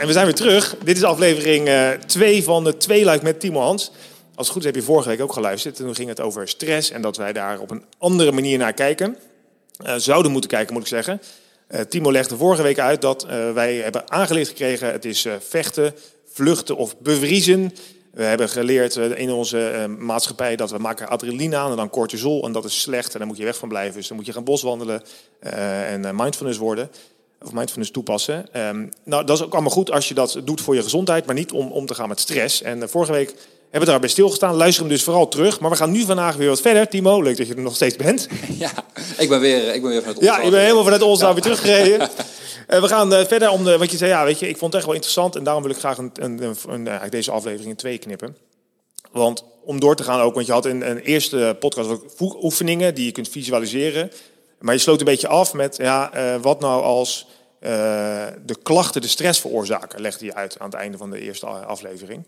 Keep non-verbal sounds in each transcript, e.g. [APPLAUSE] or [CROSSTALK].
En we zijn weer terug. Dit is aflevering 2 van de Tweeluik met Timo Hans. Als het goed is heb je vorige week ook geluisterd. En toen ging het over stress en dat wij daar op een andere manier naar kijken. Eh, zouden moeten kijken, moet ik zeggen. Eh, Timo legde vorige week uit dat eh, wij hebben aangeleerd gekregen... het is vechten, vluchten of bevriezen. We hebben geleerd in onze maatschappij dat we maken adrenaline aan en dan cortisol. En dat is slecht en daar moet je weg van blijven. Dus dan moet je gaan boswandelen en mindfulness worden of mindfulness toepassen. Um, nou, dat is ook allemaal goed als je dat doet voor je gezondheid, maar niet om om te gaan met stress. En vorige week hebben we daarbij stilgestaan. Luister hem dus vooral terug. Maar we gaan nu vandaag weer wat verder. Timo, leuk dat je er nog steeds bent. [LAUGHS] Ja, ik ben weer, ik ben weer vanuit Ja, ik ben helemaal vanuit Olsdaal ja. weer teruggereden. uh, [LAUGHS] we gaan uh, verder om de, wat je zei, ja, weet je, ik vond het echt wel interessant. En daarom wil ik graag een, een, een, deze aflevering in twee knippen. Want om door te gaan ook, want je had in een eerste podcast ook oefeningen die je kunt visualiseren. Maar je sloot een beetje af met, ja, wat nou als de klachten de stress veroorzaken, legde je uit aan het einde van de eerste aflevering.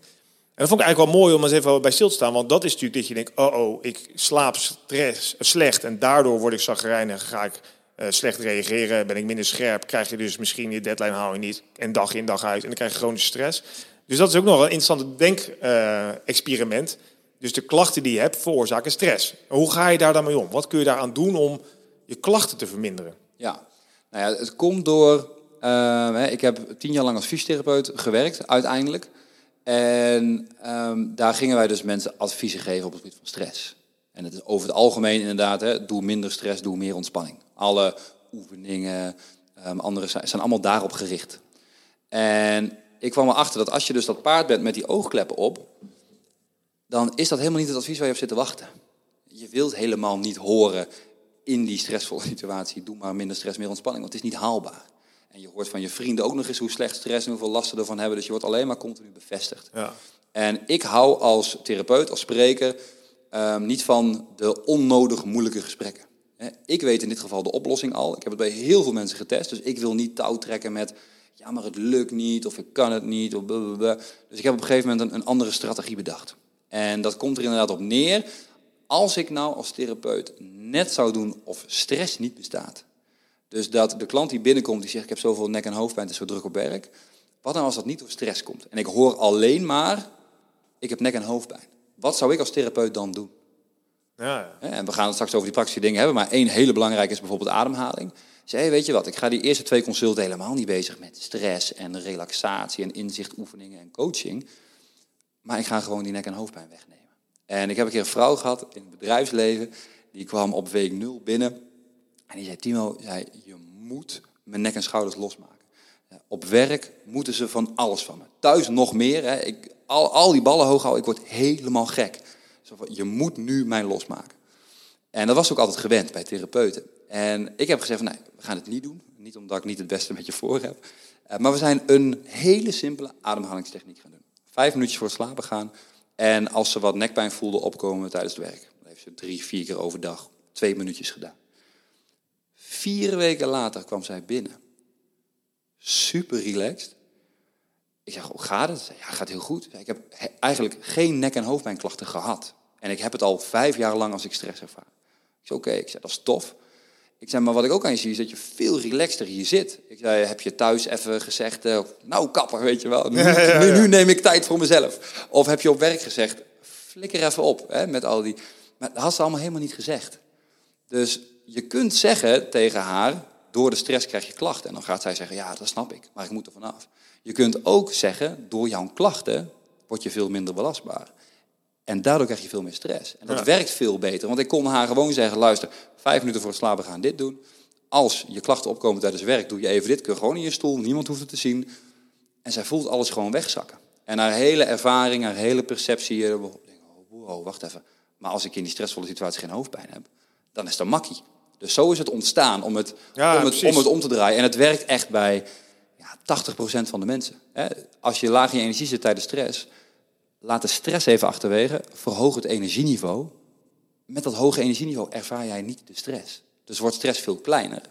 En dat vond ik eigenlijk wel mooi om eens even bij stil te staan. Want dat is natuurlijk dat je denkt, oh oh, ik slaap stress, slecht en daardoor word ik zagrijnig, ga ik uh, slecht reageren, ben ik minder scherp, krijg je dus misschien je deadline je niet en dag in dag uit en dan krijg je chronische stress. Dus dat is ook nog een interessante denk-experiment. Dus de klachten die je hebt veroorzaken stress. Hoe ga je daar dan mee om? Wat kun je daaraan doen om je klachten te verminderen? Ja, nou ja, het komt door. Uh, ik heb tien jaar lang als fysiotherapeut gewerkt, uiteindelijk. En um, daar gingen wij dus mensen adviezen geven op het gebied van stress. En het is over het algemeen inderdaad, hè, doe minder stress, doe meer ontspanning. Alle oefeningen, um, andere zijn, zijn allemaal daarop gericht. En ik kwam erachter dat als je dus dat paard bent met die oogkleppen op, dan is dat helemaal niet het advies waar je op zit te wachten. Je wilt helemaal niet horen in die stressvolle [LAUGHS] situatie, doe maar minder stress, meer ontspanning, want het is niet haalbaar. En je hoort van je vrienden ook nog eens hoe slecht stress en hoeveel last ze ervan hebben. Dus je wordt alleen maar continu bevestigd. Ja. En ik hou als therapeut, als spreker, um, niet van de onnodig moeilijke gesprekken. Ik weet in dit geval de oplossing al. Ik heb het bij heel veel mensen getest. Dus ik wil niet touw trekken met... ja, maar het lukt niet of ik kan het niet. Of blablabla. Dus ik heb op een gegeven moment een, een andere strategie bedacht. En dat komt er inderdaad op neer. Als ik nou als therapeut net zou doen of stress niet bestaat... Dus dat de klant die binnenkomt, die zegt ik heb zoveel nek- en hoofdpijn, het is zo druk op werk. Wat nou als dat niet door stress komt? En ik hoor alleen maar, ik heb nek- en hoofdpijn. Wat zou ik als therapeut dan doen? Ja. En we gaan het straks over die praktische dingen hebben, maar één hele belangrijke is bijvoorbeeld ademhaling. Zeg, weet je wat, ik ga die eerste twee consulten helemaal niet bezig met stress en relaxatie en inzichtoefeningen en coaching. Maar ik ga gewoon die nek- en hoofdpijn wegnemen. En ik heb een keer een vrouw gehad in het bedrijfsleven, die kwam op week nul binnen. En die zei, Timo, zei, je moet mijn nek en schouders losmaken. Op werk moeten ze van alles van me. Thuis nog meer. Hè. Ik, al, al die ballen hoog houden, ik word helemaal gek. Zo van, je moet nu mij losmaken. En dat was ook altijd gewend bij therapeuten. En ik heb gezegd, van, nee, we gaan het niet doen. Niet omdat ik niet het beste met je voor heb. Eh, maar we zijn een hele simpele ademhalingstechniek gaan doen. Vijf minuutjes voor het slapen gaan. En als ze wat nekpijn voelde opkomen tijdens het werk. Dan heeft ze drie, vier keer overdag twee minuutjes gedaan. Vier weken later kwam zij binnen. Super relaxed. Ik zeg, hoe gaat het? Ja, gaat heel goed. Ik heb eigenlijk geen nek- en hoofdpijnklachten gehad. En ik heb het al vijf jaar lang als ik stress ervaar. Ik zei, oké, dat is tof. Ik zei, maar wat ik ook aan je zie is dat je veel relaxter hier zit. Ik zei, heb je thuis even gezegd, uh, nou kapper, weet je wel. [LAUGHS] Nu, nu, nu, neem ik tijd voor mezelf. Of heb je op werk gezegd, flikker even op hè, met al die... Maar dat had ze allemaal helemaal niet gezegd. Dus je kunt zeggen tegen haar, door de stress krijg je klachten. En dan gaat zij zeggen, ja, dat snap ik, maar ik moet er vanaf. Je kunt ook zeggen, door jouw klachten word je veel minder belastbaar. En daardoor krijg je veel meer stress. En dat werkt veel beter. Want ik kon haar gewoon zeggen, luister, vijf minuten voor het slapen gaan dit doen. Als je klachten opkomen tijdens werk, doe je even dit. Kun gewoon in je stoel, niemand hoeft het te zien. En zij voelt alles gewoon wegzakken. En haar hele ervaring, haar hele perceptie, eh, wow, wacht even. Maar als ik in die stressvolle situatie geen hoofdpijn heb, dan is dat makkie. Dus zo is het ontstaan om het, om, het om het om te draaien. En het werkt echt bij Ja, 80% van de mensen. Als je laag in je energie zit tijdens stress, laat de stress even achterwege, verhoog het energieniveau. Met dat hoge energieniveau ervaar jij niet de stress. Dus wordt stress veel kleiner.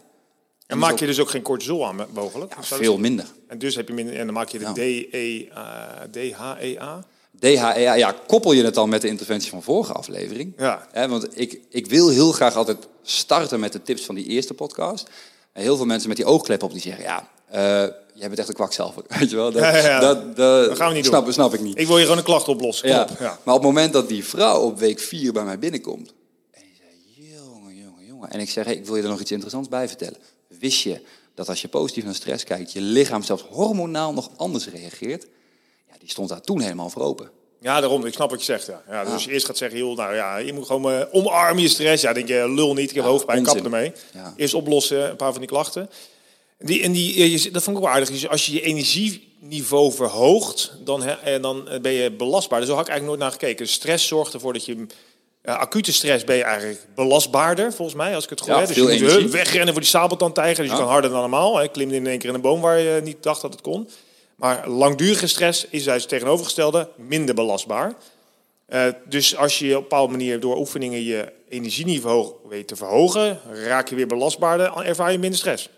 En maak je dus ook geen cortisol aan mogelijk? Ja, veel minder. En dus heb je minder, en dan maak je de Ja. Uh, DHEA. DHEA, ja, koppel je het dan met de interventie van vorige aflevering? Ja. Want ik, ik wil heel graag altijd starten met de tips van die eerste podcast. En heel veel mensen met die oogklep op die zeggen, ja, eh, jij bent echt een kwakzalver. [LAUGHS] Weet je wel? Dat, Ja, ja, ja. Dat, dat, Dat gaan we niet snap, doen. Snap ik niet. Ik wil je gewoon een klacht oplossen. Ja. Maar op het moment dat die vrouw op week 4 bij mij binnenkomt. En die zei, jongen, jongen, jongen. En ik zeg, hey, ik wil je er nog iets interessants bij vertellen. Wist je dat als je positief naar stress kijkt, je lichaam zelfs hormonaal nog anders reageert? Ja, die stond daar toen helemaal voor open. Ja, daarom. Ik snap wat je zegt. Ja. Ja, dus als je eerst gaat zeggen, joh, nou ja, je moet gewoon eh, omarmen je stress. Ja, denk je, lul niet, ik heb Ja, hoofdpijn, kap onzin. ermee. Ja. Eerst oplossen, een paar van die klachten. Die, en die, eh, dat vond ik ook wel aardig. Als je je energieniveau verhoogt, dan, en dan eh, ben je belastbaar. Dus zo had ik eigenlijk nooit naar gekeken. Stress zorgt ervoor dat je... eh, acute stress ben je eigenlijk belastbaarder, volgens mij, als ik het goed Ja, heb. Dus je moet energie. wegrennen voor die sabeltandtijger. Dus je kan harder dan normaal. Hè. Klimde in één keer in een boom waar je niet dacht dat het kon. Maar langdurige stress is juist het tegenovergestelde minder belastbaar. Eh, dus als je op een bepaalde manier door oefeningen je energieniveau weet te verhogen, raak je weer belastbaarder, ervaar je minder stress.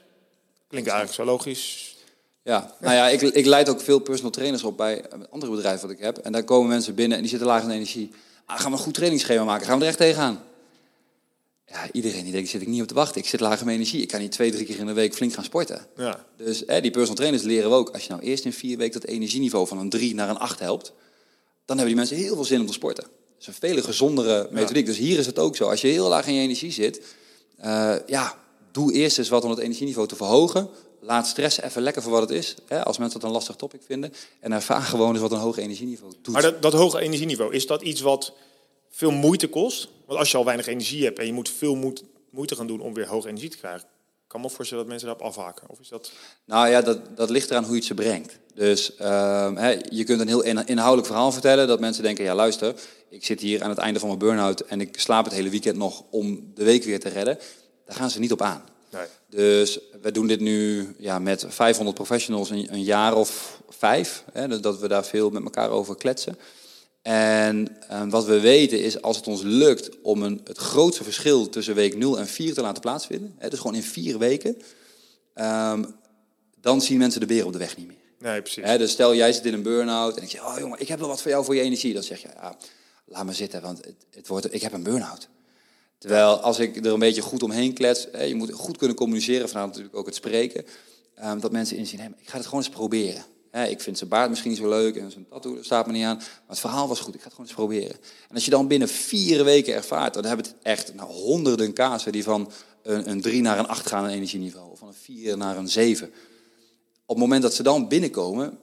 Klinkt eigenlijk zo logisch. Ja, nou ja, ik, ik leid ook veel personal trainers op bij een andere bedrijf wat ik heb. En daar komen mensen binnen en die zitten laag in energie. Ah, gaan we een goed trainingsschema maken? Gaan we er echt tegenaan? Ja, iedereen die denkt, zit ik niet op te wachten. Ik zit laag in mijn energie. Ik kan niet twee, drie keer in de week flink gaan sporten. Ja. Dus hè, die personal trainers leren we ook. Als je nou eerst in vier weken dat energieniveau van een 3 naar een 8 helpt, dan hebben die mensen heel veel zin om te sporten. Dat is een veel gezondere methodiek. Dus hier is het ook zo. Als je heel laag in je energie zit, eh, ja, doe eerst eens wat om het energieniveau te verhogen. Laat stress even lekker voor wat het is. Hè, als mensen dat een lastig topic vinden. En ervaar gewoon eens wat een hoog energieniveau doet. Maar dat, dat hoge energieniveau, is dat iets wat veel moeite kost? Want als je al weinig energie hebt en je moet veel moed- moeite gaan doen om weer hoge energie te krijgen, kan me voorstellen dat mensen daarop afhaken. Of is dat... Nou ja, dat, dat ligt eraan hoe je het ze brengt. Dus ehm, hè, je kunt een heel in- inhoudelijk verhaal vertellen dat mensen denken, ja luister, ik zit hier aan het einde van mijn burn-out en ik slaap het hele weekend nog om de week weer te redden. Daar gaan ze niet op aan. Nee. Dus we doen dit nu ja, met 500 professionals een, een jaar of vijf. Hè, dus dat we daar veel met elkaar over kletsen. En eh, wat we weten is, als het ons lukt om een, het grootste verschil tussen week 0 en 4 te laten plaatsvinden, hè, dus gewoon in vier weken, ehm, dan zien mensen de beren op de weg niet meer. Nee, precies. Hè, dus stel jij zit in een burn-out en ik zeg, oh jongen, ik heb wel wat voor jou voor je energie. Dan zeg je, ja, laat maar zitten, want het, het wordt, ik heb een burn-out. Terwijl als ik er een beetje goed omheen klets, hè, je moet goed kunnen communiceren, vandaar natuurlijk ook het spreken, ehm, dat mensen inzien, maar ik ga het gewoon eens proberen. Ik vind zijn baard misschien niet zo leuk en zijn tattoo staat me niet aan, maar het verhaal was goed, ik ga het gewoon eens proberen. En als je dan binnen vier weken ervaart, dan hebben we het echt nou, honderden kazen die van een, een 3 naar een 8 gaan in energieniveau, of van een 4 naar een 7 op het moment dat ze dan binnenkomen,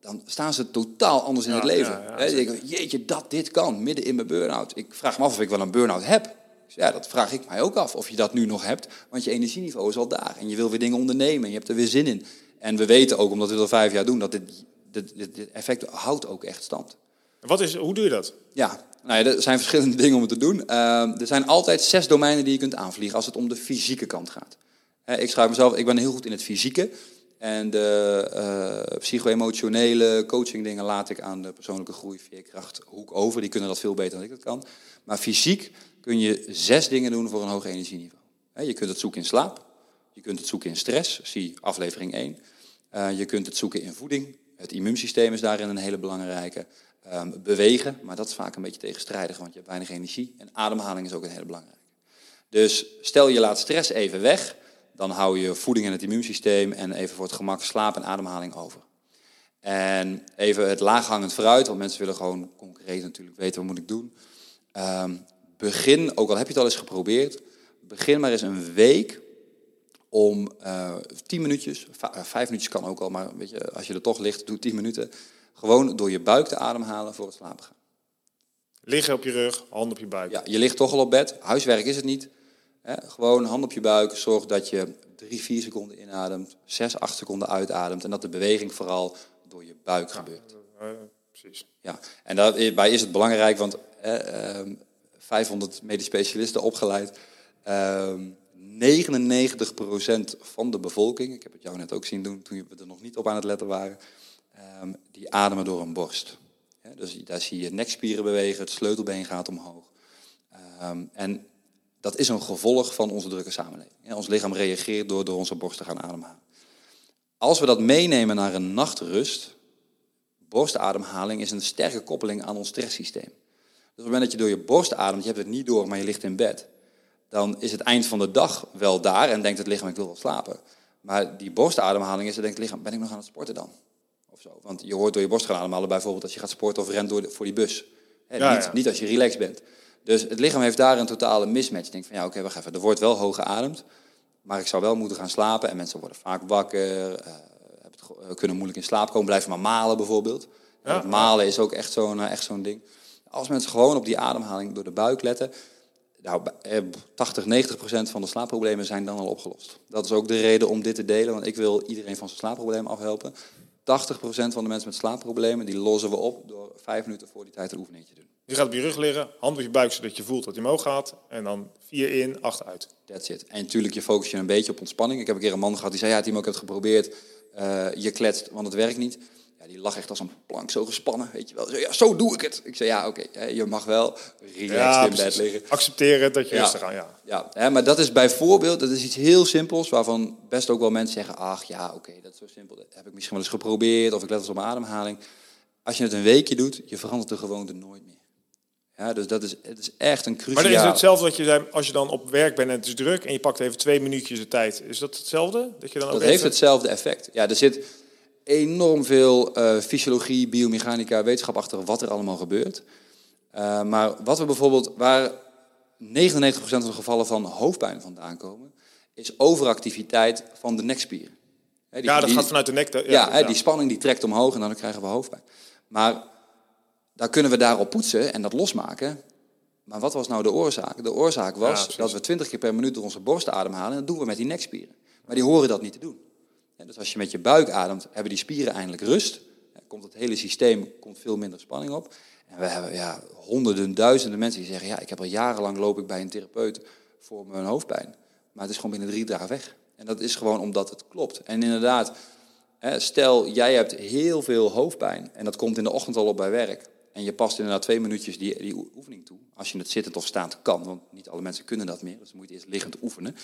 dan staan ze totaal anders in Ja, het leven. ja, ja, jeetje, dat dit kan, midden in mijn burn-out. Ik vraag me af of ik wel een burn-out heb. Zeg, Ja, dat vraag ik mij ook af, of je dat nu nog hebt. Want je energieniveau is al daar. En je wil weer dingen ondernemen. En je hebt er weer zin in. En we weten ook, omdat we het al vijf jaar doen, dat dit, dit, dit, effect houdt ook echt stand. Wat is, hoe doe je dat? Ja, nou ja, er zijn verschillende [LAUGHS] dingen om het te doen. Ehm, er zijn altijd zes domeinen die je kunt aanvliegen als het om de fysieke kant gaat. Ik schrijf mezelf, ik ben heel goed in het fysieke. En de eh, psycho-emotionele coaching dingen laat ik aan de persoonlijke groei, veerkracht, hoek over. Die kunnen dat veel beter dan ik dat kan. Maar fysiek kun je zes dingen doen voor een hoog energieniveau. Je kunt het zoeken in slaap. Je kunt het zoeken in stress, zie aflevering 1. Eh, je kunt het zoeken in voeding. Het immuunsysteem is daarin een hele belangrijke. Ehm, bewegen, maar dat is vaak een beetje tegenstrijdig, want je hebt weinig energie. En ademhaling is ook een hele belangrijke. Dus stel je laat stress even weg, dan hou je voeding en het immuunsysteem en even voor het gemak slaap en ademhaling over. En even het laaghangend vooruit, want mensen willen gewoon concreet natuurlijk weten wat moet ik doen. Ehm, begin, ook al heb je het al eens geprobeerd, begin maar eens een week om eh tien minuutjes, eh, vijf minuutjes kan ook al, maar weet je, als je er toch ligt, doe tien minuten. Gewoon door je buik te ademhalen voor het slapen gaan. Liggen op je rug, hand op je buik. Ja, je ligt toch al op bed. Huiswerk is het niet. Hè? Gewoon hand op je buik. Zorg dat je drie, vier seconden inademt. Zes, acht seconden uitademt. En dat de beweging vooral door je buik gebeurt. Eh, precies. Ja. En daarbij is het belangrijk, want eh, ehm, 500 medisch specialisten opgeleid. ehm, 99% van de bevolking, ik heb het jou net ook zien doen toen we er nog niet op aan het letten waren, ehm, die ademen door een borst. Dus daar zie je nekspieren bewegen, het sleutelbeen gaat omhoog. Ehm, en dat is een gevolg van onze drukke samenleving. Ons lichaam reageert door door onze borst te gaan ademhalen. Als we dat meenemen naar een nachtrust, borstademhaling is een sterke koppeling aan ons stresssysteem. Dus op het moment dat je door je borst ademt, je hebt het niet door, maar je ligt in bed, dan is het eind van de dag wel daar en denkt het lichaam, ik wil wel slapen. Maar die borstademhaling is, dan denkt het lichaam, ben ik nog aan het sporten dan? Of zo. Want je hoort door je borst gaan ademhalen, bijvoorbeeld als je gaat sporten of rent door de, voor die bus. Ja, niet, ja. niet als je relaxed bent. Dus het lichaam heeft daar een totale mismatch. Je denkt van ja, oké, wacht even. Er wordt wel hoog geademd, maar ik zou wel moeten gaan slapen. En mensen worden vaak wakker, eh, kunnen moeilijk in slaap komen, blijven maar malen bijvoorbeeld. Ja. Malen is ook echt zo'n eh, echt zo'n ding. Als mensen gewoon op die ademhaling door de buik letten, nou, eh, 80, 90 procent van de slaapproblemen zijn dan al opgelost. Dat is ook de reden om dit te delen, want ik wil iedereen van zijn slaapprobleem afhelpen. 80 procent van de mensen met slaapproblemen, die lossen we op door vijf minuten voor die tijd een oefeningetje te doen. Je gaat op je rug liggen, hand op je buik zodat je voelt dat hij omhoog gaat. En dan vier in, acht uit. That's it. En natuurlijk, je focus je een beetje op ontspanning. Ik heb een keer een man gehad die zei, ja Timo, ik heb het geprobeerd. Eh, je kletst, want het werkt niet. Ja, die lag echt als een plank zo gespannen, weet je wel. Zo, ja, zo doe ik het. Ik zei, ja, oké, je mag wel relaxed in bed liggen. Accepteren dat je Ja. rustig aan, ja. Ja, hè, maar dat is bijvoorbeeld, dat is iets heel simpels, waarvan best ook wel mensen zeggen, ach ja, oké, dat is zo simpel. Dat heb ik misschien wel eens geprobeerd, of ik let eens op mijn ademhaling. Als je het een weekje doet, je verandert de gewoonte nooit meer. Ja, dus dat is, het is echt een Maar cruciaal... dan is het hetzelfde wat je zei, als je dan op werk bent en het is druk en je pakt even twee minuutjes de tijd. Is dat hetzelfde? Dat, je dan ook Dat heeft hetzelfde effect. Ja, er zit enorm veel eh, fysiologie, biomechanica, wetenschap achter wat er allemaal gebeurt. Eh, maar wat we bijvoorbeeld, waar 99% van de gevallen van hoofdpijn vandaan komen, is overactiviteit van de nekspieren. Die- Ja, dat die- gaat vanuit de nek. Ja, die spanning die trekt omhoog en dan krijgen we hoofdpijn. Maar daar kunnen we daarop poetsen en dat losmaken. Maar wat was nou de oorzaak? De oorzaak was dat we 20 keer per minuut door onze borst ademhalen. En dat doen we met die nekspieren. Maar die horen dat niet te doen. Dus als je met je buik ademt, hebben die spieren eindelijk rust. Komt het hele systeem komt veel minder spanning op. En we hebben ja, honderden, duizenden mensen die zeggen... ja, ik heb al jarenlang loop ik bij een therapeut voor mijn hoofdpijn. Maar het is gewoon binnen drie dagen weg. En dat is gewoon omdat het klopt. En inderdaad, Stel, jij hebt heel veel hoofdpijn en dat komt in de ochtend al op bij werk. En je past inderdaad twee minuutjes die, die oe- oefening toe. Als je het zittend of staand kan, want niet alle mensen kunnen dat meer. Dus dan moet je eerst liggend oefenen.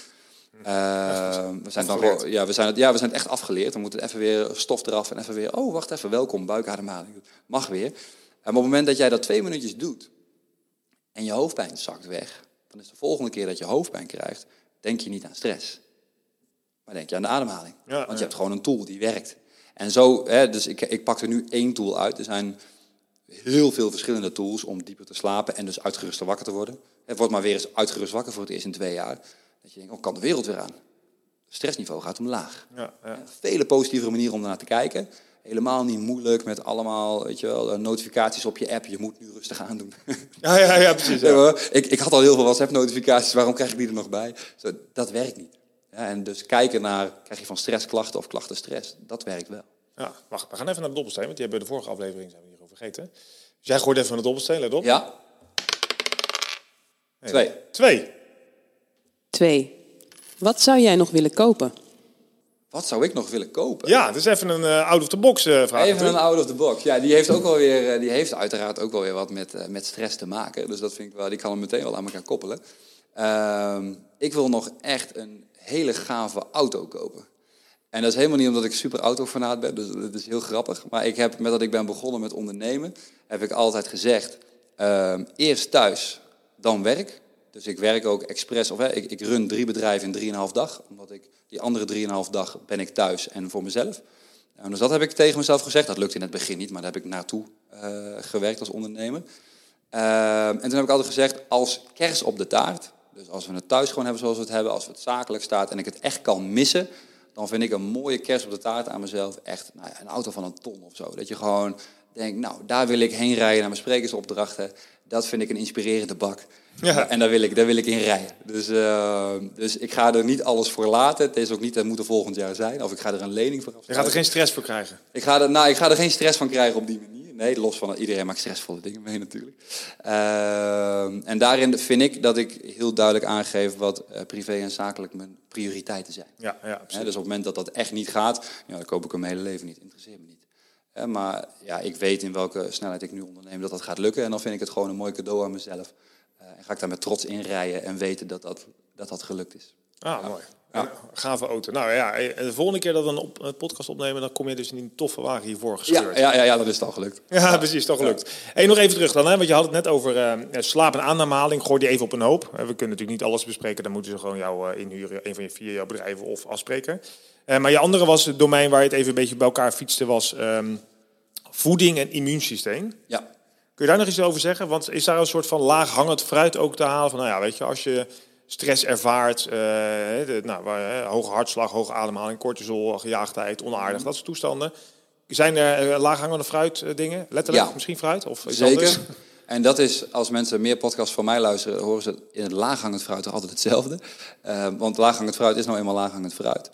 Eh, we, zijn Afgeleerd. ja, we, zijn het, ja, we zijn het echt afgeleerd. Dan moet het even weer stof eraf en even weer... Oh, wacht even, welkom, buikademhaling. Mag weer. En op het moment dat jij dat twee minuutjes doet en je hoofdpijn zakt weg... dan is de volgende keer dat je hoofdpijn krijgt, denk je niet aan stress. Maar denk je aan de ademhaling. Ja, Want je ja. hebt gewoon een tool die werkt. En zo, hè, dus ik, ik pak er nu één tool uit. Er zijn heel veel verschillende tools om dieper te slapen en dus uitgeruster wakker te worden. Het wordt maar weer eens uitgerust wakker voor het eerst in twee jaar. Dat je denkt, oh, kan de wereld weer aan? Het stressniveau gaat omlaag. Ja, ja. Vele positievere manieren om ernaar te kijken. Helemaal niet moeilijk met allemaal weet je wel, eh, notificaties op je app. Je moet nu rustig aandoen. Ja, ja, ja, precies. Ja, [LAUGHS] ik, ik had al heel veel WhatsApp-notificaties, waarom krijg ik die er nog bij? Zo, dat werkt niet. Ja, en dus kijken naar, krijg je van stressklachten of klachten stress, dat werkt wel. Ja, wacht, we gaan even naar de dobbelsteen, want die hebben we de vorige aflevering zijn we hierover vergeten. Dus jij gooit even naar de dobbelsteen, let op. Ja? Nee, Twee. Twee. Twee. Wat zou jij nog willen kopen? Wat zou ik nog willen kopen? Ja, dus even een eh, out-of-the-box eh, vraag. Even een natuurlijk. out of the box. Ja, die heeft ook wel weer, eh, die heeft uiteraard ook wel weer wat met, eh, met stress te maken. Dus dat vind ik wel, die kan hem meteen wel aan elkaar koppelen. Ehm, ik wil nog echt een hele gave auto kopen. En dat is helemaal niet omdat ik super autofanaat ben, dus dat is heel grappig. Maar ik heb, met dat ik ben begonnen met ondernemen, heb ik altijd gezegd, ehm, eerst thuis, dan werk. Dus ik werk ook expres, of ik, ik run drie bedrijven in drieënhalf dag. Omdat ik die andere drieënhalf dag ben ik thuis en voor mezelf. Nou, dus dat heb ik tegen mezelf gezegd. Dat lukte in het begin niet, maar daar heb ik naartoe eh, gewerkt als ondernemer. Ehm, en toen heb ik altijd gezegd, als kers op de taart, dus als we het thuis gewoon hebben zoals we het hebben, als het zakelijk staat en ik het echt kan missen, dan vind ik een mooie kers op de taart aan mezelf echt nou ja, een auto van een ton of zo. Dat je gewoon denkt, nou, daar wil ik heen rijden naar mijn sprekersopdrachten. Dat vind ik een inspirerende bak. Ja. En daar wil ik, daar wil ik in rijden. Dus, eh, dus ik ga er niet alles voor laten. Het is ook niet, dat moet er volgend jaar zijn. Of ik ga er een lening voor Je afsluiten. gaat er geen stress voor krijgen. Ik ga, er, nou, ik ga er geen stress van krijgen op die manier. Nee, los van iedereen maakt stressvolle dingen mee natuurlijk. Ehm, en daarin vind ik dat ik heel duidelijk aangeef wat eh, privé en zakelijk mijn prioriteiten zijn. Ja, ja, absoluut. dus op het moment dat dat echt niet gaat, ja, dan koop ik hem mijn hele leven niet. Interesseert me niet. Maar ja, ik weet in welke snelheid ik nu onderneem dat dat gaat lukken. En dan vind ik het gewoon een mooi cadeau aan mezelf. Eh, en ga ik daar met trots in rijden en weten dat dat, dat, dat gelukt is. Ah, mooi. Ja. Gave auto. Nou ja, de volgende keer dat we een, op, een podcast opnemen, dan kom je dus in die toffe wagen hiervoor gescheurd. ja, ja, ja, dat is al gelukt. [LAUGHS] Ja, precies, toch gelukt. Hey, nog even terug dan, hè, want je had het net over eh, slaap en ademhaling. Gooi die even op een hoop. Eh, we kunnen natuurlijk niet alles bespreken. Dan moeten ze gewoon jou eh, inhuren, een van je vier jouw bedrijven of afspreken. Eh, maar je andere was het domein waar je het even een beetje bij elkaar fietste, was ehm, voeding en immuunsysteem. Ja. Kun je daar nog iets over zeggen? Want is daar een soort van laaghangend fruit ook te halen? Van, nou ja, weet je, als je stress ervaart, eh, de, nou, hoge hartslag, hoge ademhaling, cortisol, gejaagdheid, onaardig, dat soort toestanden. Zijn er eh, laaghangende fruit eh, dingen? Letterlijk, Ja. misschien fruit? Of iets Zeker. anders? En dat is, als mensen meer podcasts van mij luisteren, horen ze in het laaghangend fruit toch altijd hetzelfde. Eh, want laaghangend fruit is nou eenmaal laaghangend fruit.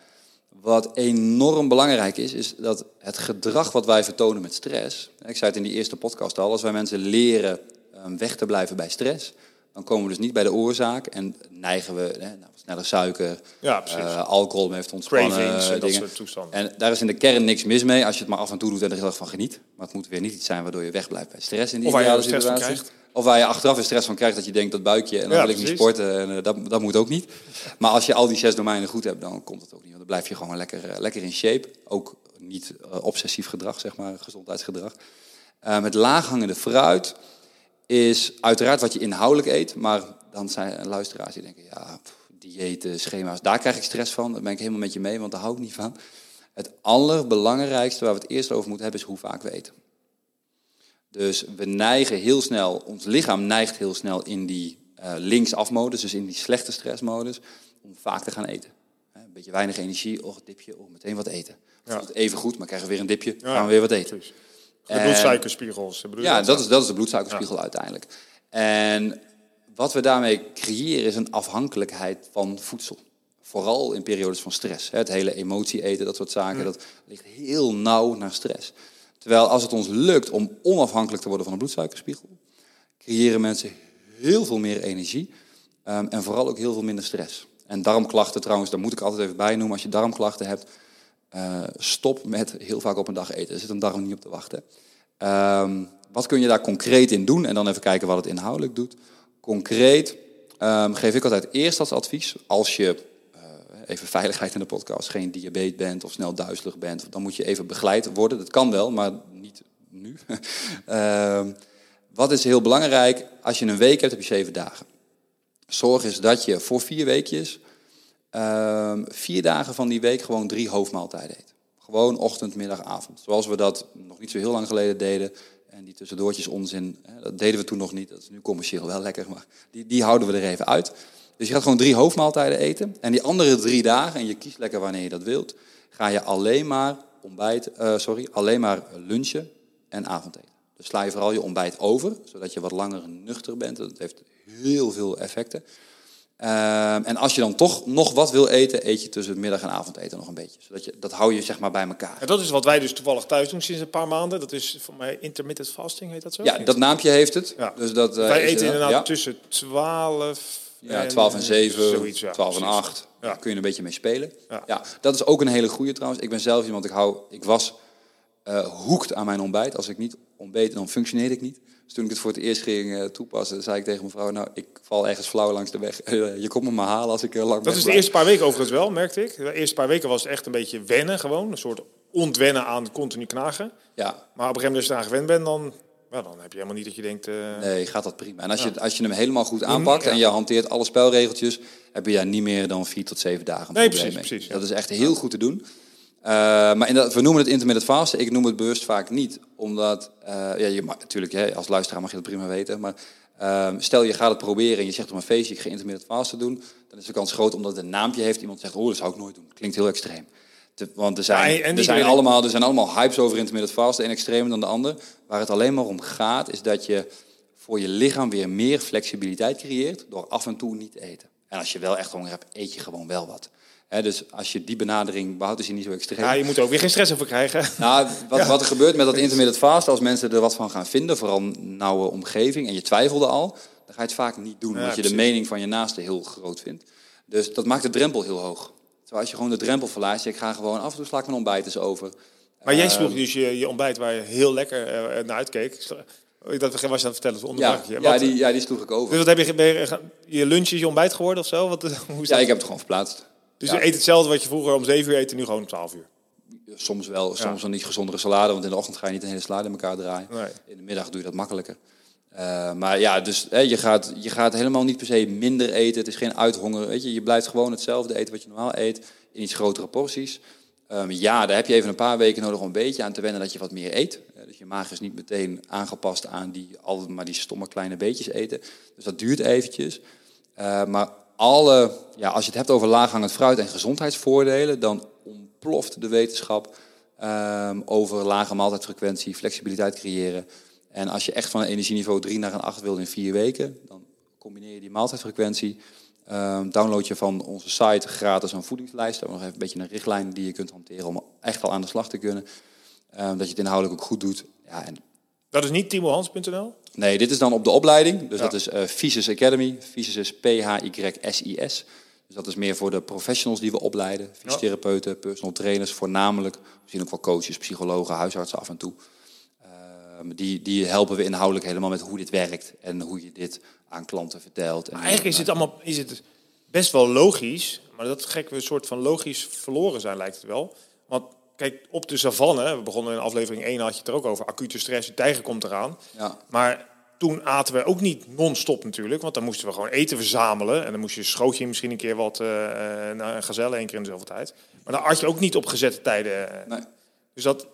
Wat enorm belangrijk is, is dat het gedrag wat wij vertonen met stress. Ik zei het in die eerste podcast al, als wij mensen leren eh, weg te blijven bij stress, dan komen we dus niet bij de oorzaak en neigen we hè, nou, sneller suiker, Ja, eh, alcohol te ontspannen. Cravings, eh, dat dingen. soort toestanden. En daar is in de kern niks mis mee als je het maar af en toe doet en er heel erg van geniet. Maar het moet weer niet iets zijn waardoor je wegblijft bij stress in die Of waar je stress van situatie. krijgt. Of waar je achteraf weer stress van krijgt dat je denkt dat buikje en dan Ja, wil ik niet sporten. En eh, dat, dat moet ook niet. Maar als je al die zes domeinen goed hebt, dan komt het ook niet. Want dan blijf je gewoon lekker, lekker in shape. Ook niet obsessief gedrag, zeg maar, gezondheidsgedrag. Met laaghangende fruit is uiteraard wat je inhoudelijk eet. Maar dan zijn luisteraars die denken, ja, pff, diëten, schema's, daar krijg ik stress van. Daar ben ik helemaal met je mee, want daar hou ik niet van. Het allerbelangrijkste waar we het eerst over moeten hebben, is hoe vaak we eten. Dus we neigen heel snel, ons lichaam neigt heel snel in die eh linksafmodus, dus in die slechte stressmodus, om vaak te gaan eten. Een beetje weinig energie, oh, dipje, oh, meteen wat eten. Ja. Even goed, maar krijgen we weer een dipje, Ja, gaan we weer wat eten. precies. De bloedsuikerspiegels. Ja, dat is, dat is de bloedsuikerspiegel uiteindelijk. En wat we daarmee creëren is een afhankelijkheid van voedsel. Vooral in periodes van stress. Het hele emotie eten, dat soort zaken, dat ligt heel nauw naar stress. Terwijl als het ons lukt om onafhankelijk te worden van de bloedsuikerspiegel, creëren mensen heel veel meer energie ehm, en vooral ook heel veel minder stress. En darmklachten trouwens, daar moet ik altijd even bij noemen. Als je darmklachten hebt, eh, stop met heel vaak op een dag eten. Er zit een darm niet op te wachten. Ehm, wat kun je daar concreet in doen? En dan even kijken wat het inhoudelijk doet. Concreet ehm, geef ik altijd eerst als advies, als je, eh, even [LAUGHS] veiligheid in de podcast, geen diabetes bent of snel duizelig bent, dan moet je even begeleid worden. Dat kan wel, maar niet nu. [LAUGHS] Ehm, wat is heel belangrijk? Als je een week hebt, heb je zeven dagen. Zorg eens dat je voor vier weekjes vier dagen van die week gewoon drie hoofdmaaltijden eet. Gewoon ochtend, middag, avond. Zoals we dat nog niet zo heel lang geleden deden. En die tussendoortjes onzin, dat deden we toen nog niet. Dat is nu commerciël wel lekker, maar die, die houden we er even uit. Dus je gaat gewoon drie hoofdmaaltijden eten. En die andere drie dagen, en je kiest lekker wanneer je dat wilt, ga je alleen maar ontbijt, eh, sorry, alleen maar lunchen en avondeten. Dus sla je vooral je ontbijt over, zodat je wat langer nuchter bent. Dat heeft heel veel effecten. Ehm, en als je dan toch nog wat wil eten, eet je tussen het middag en avondeten nog een beetje. Zodat je, dat hou je zeg maar bij elkaar. En dat is wat wij dus toevallig thuis doen sinds een paar maanden. Dat is voor mij intermittent fasting, heet dat zo? Ja, dat naampje heeft het. Ja. Dus dat, eh, wij eten er- inderdaad ja. tussen 12 Ja, 12 en 7, zoiets, ja, 12 en precies. 8. Ja. Daar kun je een beetje mee spelen. Ja. Ja. dat is ook een hele goede trouwens. Ik ben zelf iemand, ik, hou, ik was eh hoekt aan mijn ontbijt. Als ik niet ontbeet, dan functioneerde ik niet. Dus toen ik het voor het eerst ging eh, toepassen, zei ik tegen mijn vrouw... nou, ik val ergens flauw langs de weg. [LAUGHS] Eh, je komt me maar halen als ik lang Dat is de eerste paar weken overigens wel, merkte ik. De eerste paar weken was het echt een beetje wennen gewoon. Een soort ontwennen aan continu knagen. Ja, Maar op een gegeven moment als je eraan gewend bent, dan, nou, dan heb je helemaal niet dat je denkt... Nee, gaat dat prima. En als, je, als je hem helemaal goed aanpakt en je hanteert alle spelregeltjes, heb je daar niet meer dan vier tot zeven dagen een Nee, probleem precies, mee. precies, ja. Dat is echt heel goed te doen. Eh, maar we noemen het intermittent fasten. Ik noem het bewust vaak niet, omdat eh, ja, je mag, natuurlijk hè, als luisteraar mag je dat prima weten, maar ehm, stel je gaat het proberen en je zegt op een feestje ik ga intermittent fasten doen, dan is de kans groot omdat het een naampje heeft. Iemand zegt, oh dat zou ik nooit doen. Klinkt heel extreem. Te- want er zijn, Ja, er, zijn allemaal, er zijn allemaal hypes over intermittent fasten, een extremer dan de ander. Waar het alleen maar om gaat, is dat je voor je lichaam weer meer flexibiliteit creëert door af en toe niet te eten. En als je wel echt honger hebt, eet je gewoon wel wat. Dus als je die benadering behoudt, is hij niet zo extreem. Ja, je moet er ook weer geen stress over krijgen. [LAUGHS] Nou, wat, wat er gebeurt met dat intermittent fasten, als mensen er wat van gaan vinden, vooral nauwe omgeving, en je twijfelde al, dan ga je het vaak niet doen, Ja, omdat je de mening van je naaste heel groot vindt. Dus dat maakt de drempel heel hoog. Terwijl als je gewoon de drempel verlaat, ik ga gewoon af en toe sla ik mijn ontbijt eens over. Maar jij Ehm, sloeg dus je, je ontbijt waar je heel lekker eh, naar uitkeek. Dat was je aan het vertellen, onder Ja, ja, die, ja, die sloeg ik over. Dus wat heb je, je, je lunch is je ontbijt geworden of zo? Wat, [LAUGHS] hoe is Ja, dat? ik heb het gewoon verplaatst. Dus Ja. je eet hetzelfde wat je vroeger om 7 uur eet, en nu gewoon om 12 uur. Soms wel, soms een niet gezondere salade, want in de ochtend ga je niet een hele salade in elkaar draaien. Nee. In de middag doe je dat makkelijker. Eh, maar ja, dus hè, je, gaat, je gaat helemaal niet per se minder eten. Het is geen uithongeren. Weet je, je blijft gewoon hetzelfde eten wat je normaal eet, in iets grotere porties. Ehm, ja, daar heb je even een paar weken nodig om een beetje aan te wennen dat je wat meer eet. Dus je maag is niet meteen aangepast aan die, al maar die stomme kleine beetjes eten. Dus dat duurt eventjes. Eh, maar alle, ja, als je het hebt over laaghangend fruit en gezondheidsvoordelen, dan ontploft de wetenschap ehm, over lage maaltijdfrequentie, flexibiliteit creëren. En als je echt van een energieniveau 3 naar een 8 wil in vier weken, dan combineer je die maaltijdfrequentie. Ehm, download je van onze site gratis een voedingslijst. We nog even een beetje een richtlijn die je kunt hanteren om echt al aan de slag te kunnen. Ehm, dat je het inhoudelijk ook goed doet. Ja, en Dat is niet timohans.nl? Nee, dit is dan op de opleiding. Dus Ja. dat is Physis Academy. Physis is P-H-Y-S-I-S. Dus dat is meer voor de professionals die we opleiden. Fysiotherapeuten, personal trainers voornamelijk. Misschien ook wel coaches, psychologen, huisartsen af en toe. Ehm, die, die helpen we inhoudelijk helemaal met hoe dit werkt. En hoe je dit aan klanten vertelt. En Maar eigenlijk is het allemaal is het best wel logisch. Maar dat gek we een soort van logisch verloren zijn, lijkt het wel. Want kijk, op de savanne, we begonnen in aflevering 1, had je het er ook over. Acute stress, de tijger komt eraan. Ja. Maar toen aten we ook niet non-stop natuurlijk. Want dan moesten we gewoon eten verzamelen. En dan moest je schoot je misschien een keer wat eh eh, naar een gazelle, één keer in de zoveel tijd. Maar dan at je ook niet op gezette tijden. Nee. Dus dat,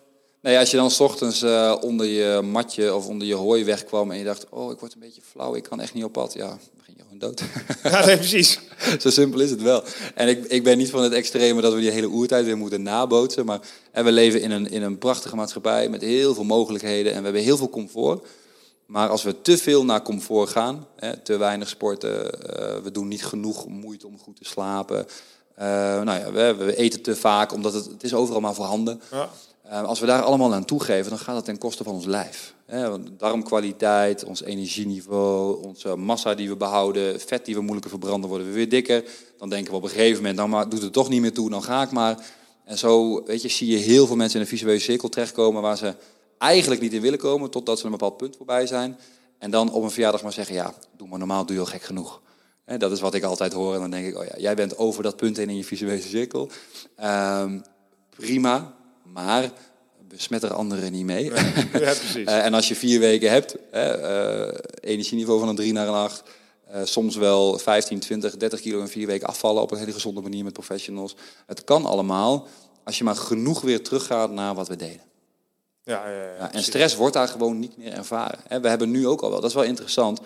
Nee, als je dan 's ochtends eh, onder je matje of onder je hooi wegkwam en je dacht, oh, ik word een beetje flauw, ik kan echt niet op pad. Ja, dan begin je gewoon dood. [LAUGHS] ja, nee, precies. [LAUGHS] Zo simpel is het wel. En ik, ik ben niet van het extreme dat we die hele oertijd weer moeten nabootsen. Maar en we leven in een, in een prachtige maatschappij met heel veel mogelijkheden. En we hebben heel veel comfort. Maar als we te veel naar comfort gaan, hè, te weinig sporten, eh, we doen niet genoeg moeite om goed te slapen. eh, nou ja, we, we eten te vaak, omdat het, het is overal maar voorhanden. Ja. Eh, als we daar allemaal aan toegeven, dan gaat dat ten koste van ons lijf. Darmkwaliteit, ons energieniveau, onze massa die we behouden, vet die we moeilijker verbranden, worden we weer dikker. Dan denken we op een gegeven moment, maar, doet het toch niet meer toe, dan ga ik maar. En zo weet je, zie je heel veel mensen in een visuele cirkel terechtkomen waar ze eigenlijk niet in willen komen, totdat ze een bepaald punt voorbij zijn. En dan op een verjaardag maar zeggen, ja, doe maar normaal, doe je al gek genoeg. Dat is wat ik altijd hoor. En dan denk ik, oh ja, jij bent over dat punt heen in je visuele cirkel. Ehm, prima, maar besmet er anderen niet mee. [LAUGHS] Ja, precies. Eh, en als je vier weken hebt, hè, eh, energieniveau van een 3 naar een 8, eh, soms wel 15, 20, 30 kilo in vier weken afvallen op een hele gezonde manier met professionals. Het kan allemaal als je maar genoeg weer teruggaat naar wat we deden. Ja, ja, ja, Ja, en stress wordt daar gewoon niet meer ervaren. Hè, We hebben nu ook al wel, dat is wel interessant.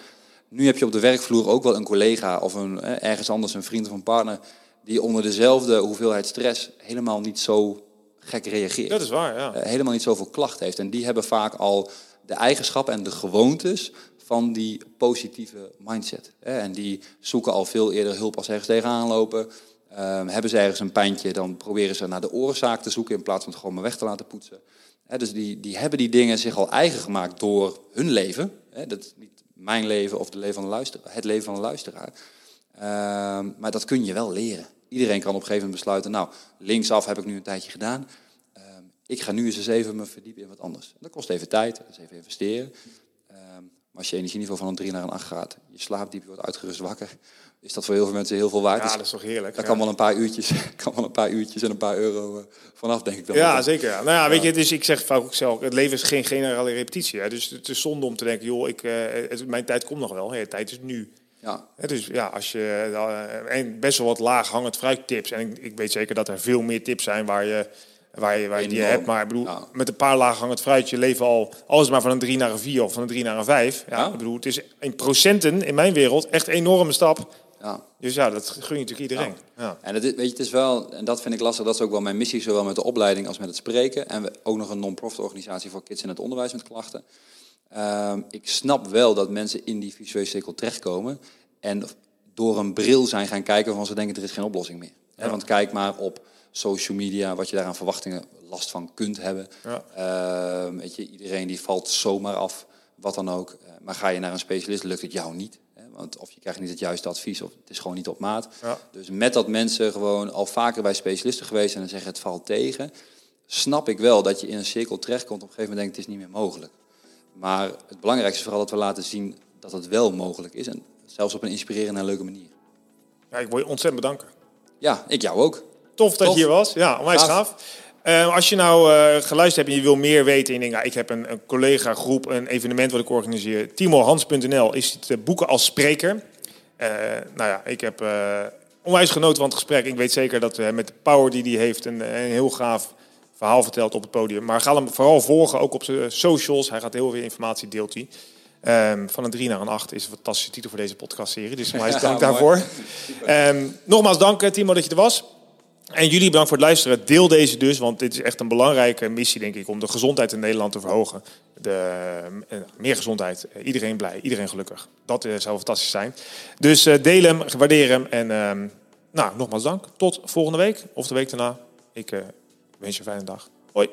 Nu heb je op de werkvloer ook wel een collega of een, ergens anders een vriend of een partner die onder dezelfde hoeveelheid stress helemaal niet zo gek reageert. Dat is waar, ja. eh, helemaal niet zoveel klachten heeft. En die hebben vaak al de eigenschappen en de gewoontes van die positieve mindset. hè. En die zoeken al veel eerder hulp als ergens tegenaan lopen. Ehm, hebben ze ergens een pijntje, dan proberen ze naar de oorzaak te zoeken in plaats van het gewoon maar weg te laten poetsen. Hè, dus die, die hebben die dingen zich al eigen gemaakt door hun leven. Hè, dat is niet mijn leven of de leven van de luisteraar, het leven van de luisteraar. Ehm, maar dat kun je wel leren. Iedereen kan op een gegeven moment besluiten, nou, linksaf heb ik nu een tijdje gedaan. Ehm, ik ga nu eens eens even me verdiepen in wat anders. Dat kost even tijd, dat is even investeren. Ehm, maar als je energieniveau van een 3 naar een 8 gaat, je slaapt diep, je wordt uitgerust wakker, is dat voor heel veel mensen heel veel waard. Ja, Dus dat is toch heerlijk. daar ja. kan wel een paar uurtjes, [LAUGHS] kan wel een paar uurtjes en een paar euro eh, vanaf, denk ik dan. Ja, zeker. Ja. Nou ja, weet je, dus ik zeg vaak ook zelf, het leven is geen generale repetitie. Hè. Dus het is zonde om te denken, joh, ik, eh, het- mijn tijd komt nog wel. De tijd is nu. Ja. Dus ja, als je eh, en best wel wat laag hangend fruit tips. En ik, ik weet zeker dat er veel meer tips zijn waar je, waar je, waar je die hebt. Maar ik bedoel, Ja. met een paar laag hangend fruit, je leven al, alles maar van een 3 naar een 4 of van een 3 naar een 5. Ja, Ja. Ik bedoel, het is in procenten in mijn wereld echt een enorme stap. ja. Dus ja, dat gun je natuurlijk iedereen. Ja. En het, is- weet je, het is wel, en dat vind ik lastig, dat is ook wel mijn missie, zowel met de opleiding als met het spreken. En we ook nog een non-profit organisatie voor kids in het onderwijs met klachten. Ehm, ik snap wel dat mensen in die visuele cirkel terechtkomen en door een bril zijn gaan kijken van ze denken er is geen oplossing meer. Want kijk maar op social media, wat je daar aan verwachtingen last van kunt hebben. Ja. Ehm, weet je, iedereen die valt zomaar af, wat dan ook. Eh, maar ga je naar een specialist, lukt het jou niet. Hè? Want of je krijgt niet het juiste advies, of het is gewoon niet op maat. Ja. Dus met dat mensen gewoon al vaker bij specialisten geweest zijn en zeggen het valt tegen, snap ik wel dat je in een cirkel terechtkomt. Op een gegeven moment denkt het is niet meer mogelijk. Maar het belangrijkste is vooral dat we laten zien dat het wel mogelijk is. En zelfs op een inspirerende en leuke manier. Ja, ik wil je ontzettend bedanken. Ja, ik jou ook. Tof dat Tof. je hier was. Ja, onwijs Gaaf. Eh, als je nou eh, geluisterd hebt en je wil meer weten... en je denkt, nou, ik heb een, een collega groep, een evenement wat ik organiseer... timorhans.nl is het eh, boeken als spreker. Eh, nou ja, ik heb onwijs genoten van het gesprek. Ik weet zeker dat met de power die hij heeft... Een, een heel gaaf verhaal vertelt op het podium. Maar ga hem vooral volgen, ook op zijn socials. Hij gaat heel veel informatie, deelt hij. Ehm, van een 3 naar een 8 is een fantastische titel voor deze podcastserie. Dus [LAUGHS] onwijs dank mooi. daarvoor. Ehm, nogmaals dank, eh, Timo, dat je er was. En jullie bedankt voor het luisteren. Deel deze dus, want dit is echt een belangrijke missie, denk ik, om de gezondheid in Nederland te verhogen. De, eh, meer gezondheid, eh, iedereen blij, iedereen gelukkig. Dat zou fantastisch zijn. Dus eh, deel hem, waardeer hem en ehm, nou, nogmaals dank. Tot volgende week of de week daarna. Ik wens je een fijne dag. Hoi.